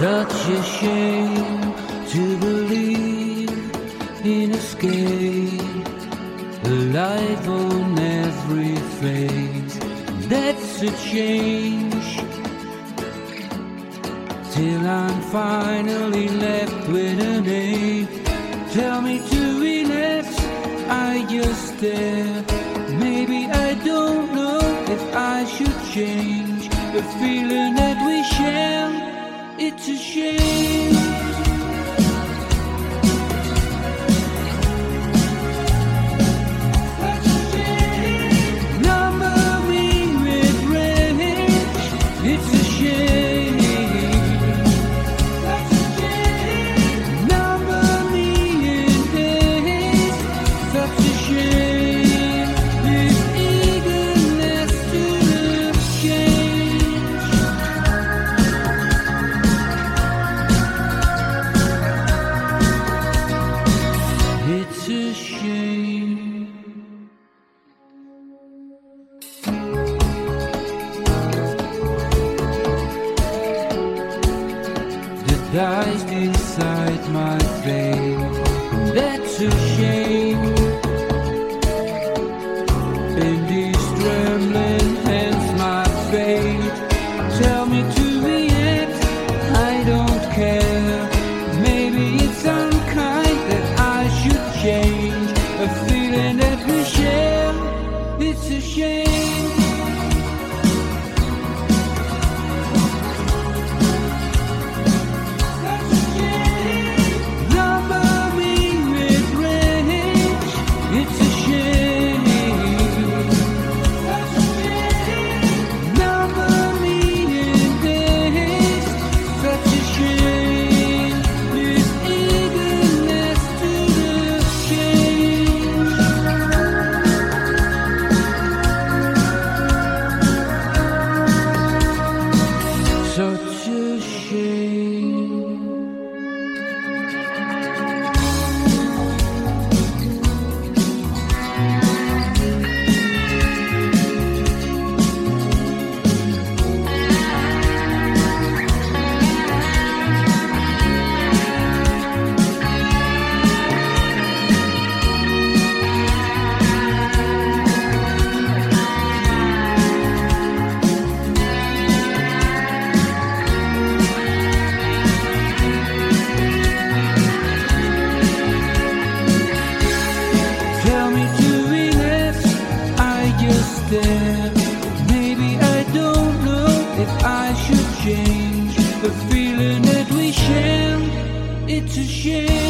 Such a shame to believe in escape. Alive on every face. That's a change. Till I'm finally left with a name. Tell me to relax. I just stare. Maybe I don't know if I should change the feeling that we share. It's a shame. Dice decide my fate. That's a shame. In these trembling hands, my fate. Tell me to react. I don't care. Maybe it's unkind that I should change a feeling that we share. It's a shame. Rage. Change the feeling that we share. It's a shame.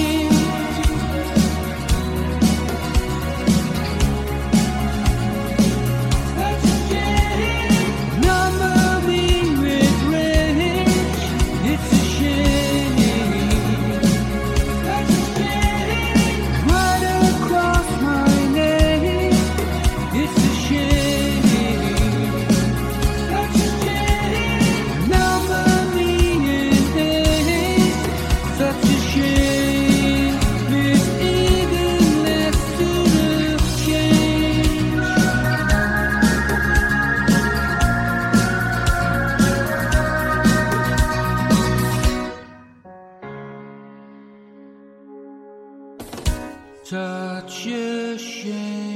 Such a shame.